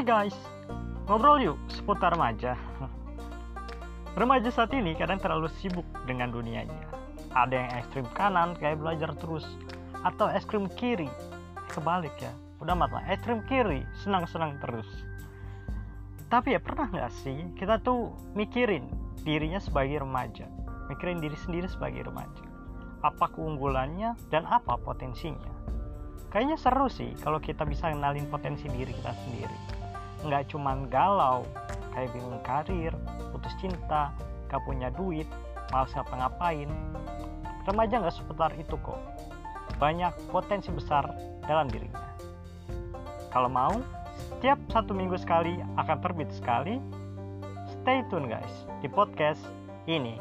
Hai guys, ngobrol yuk seputar remaja. Remaja saat ini kadang terlalu sibuk dengan dunianya. Ada yang ekstrim kanan kayak belajar terus, atau ekstrim kiri, kebalik ya. Udah mata ekstrim kiri, senang-senang terus. Tapi ya pernah nggak sih kita tuh mikirin dirinya sebagai remaja, mikirin diri sendiri sebagai remaja. Apa keunggulannya dan apa potensinya? Kayaknya seru sih kalau kita bisa kenalin potensi diri kita sendiri. Nggak cuman galau, kayak bingung karir, putus cinta, gak punya duit, malas ngapa-ngapain. Remaja nggak seputar itu kok. Banyak potensi besar dalam dirinya. Kalau mau, setiap satu minggu sekali akan terbit sekali. Stay tune guys di podcast ini.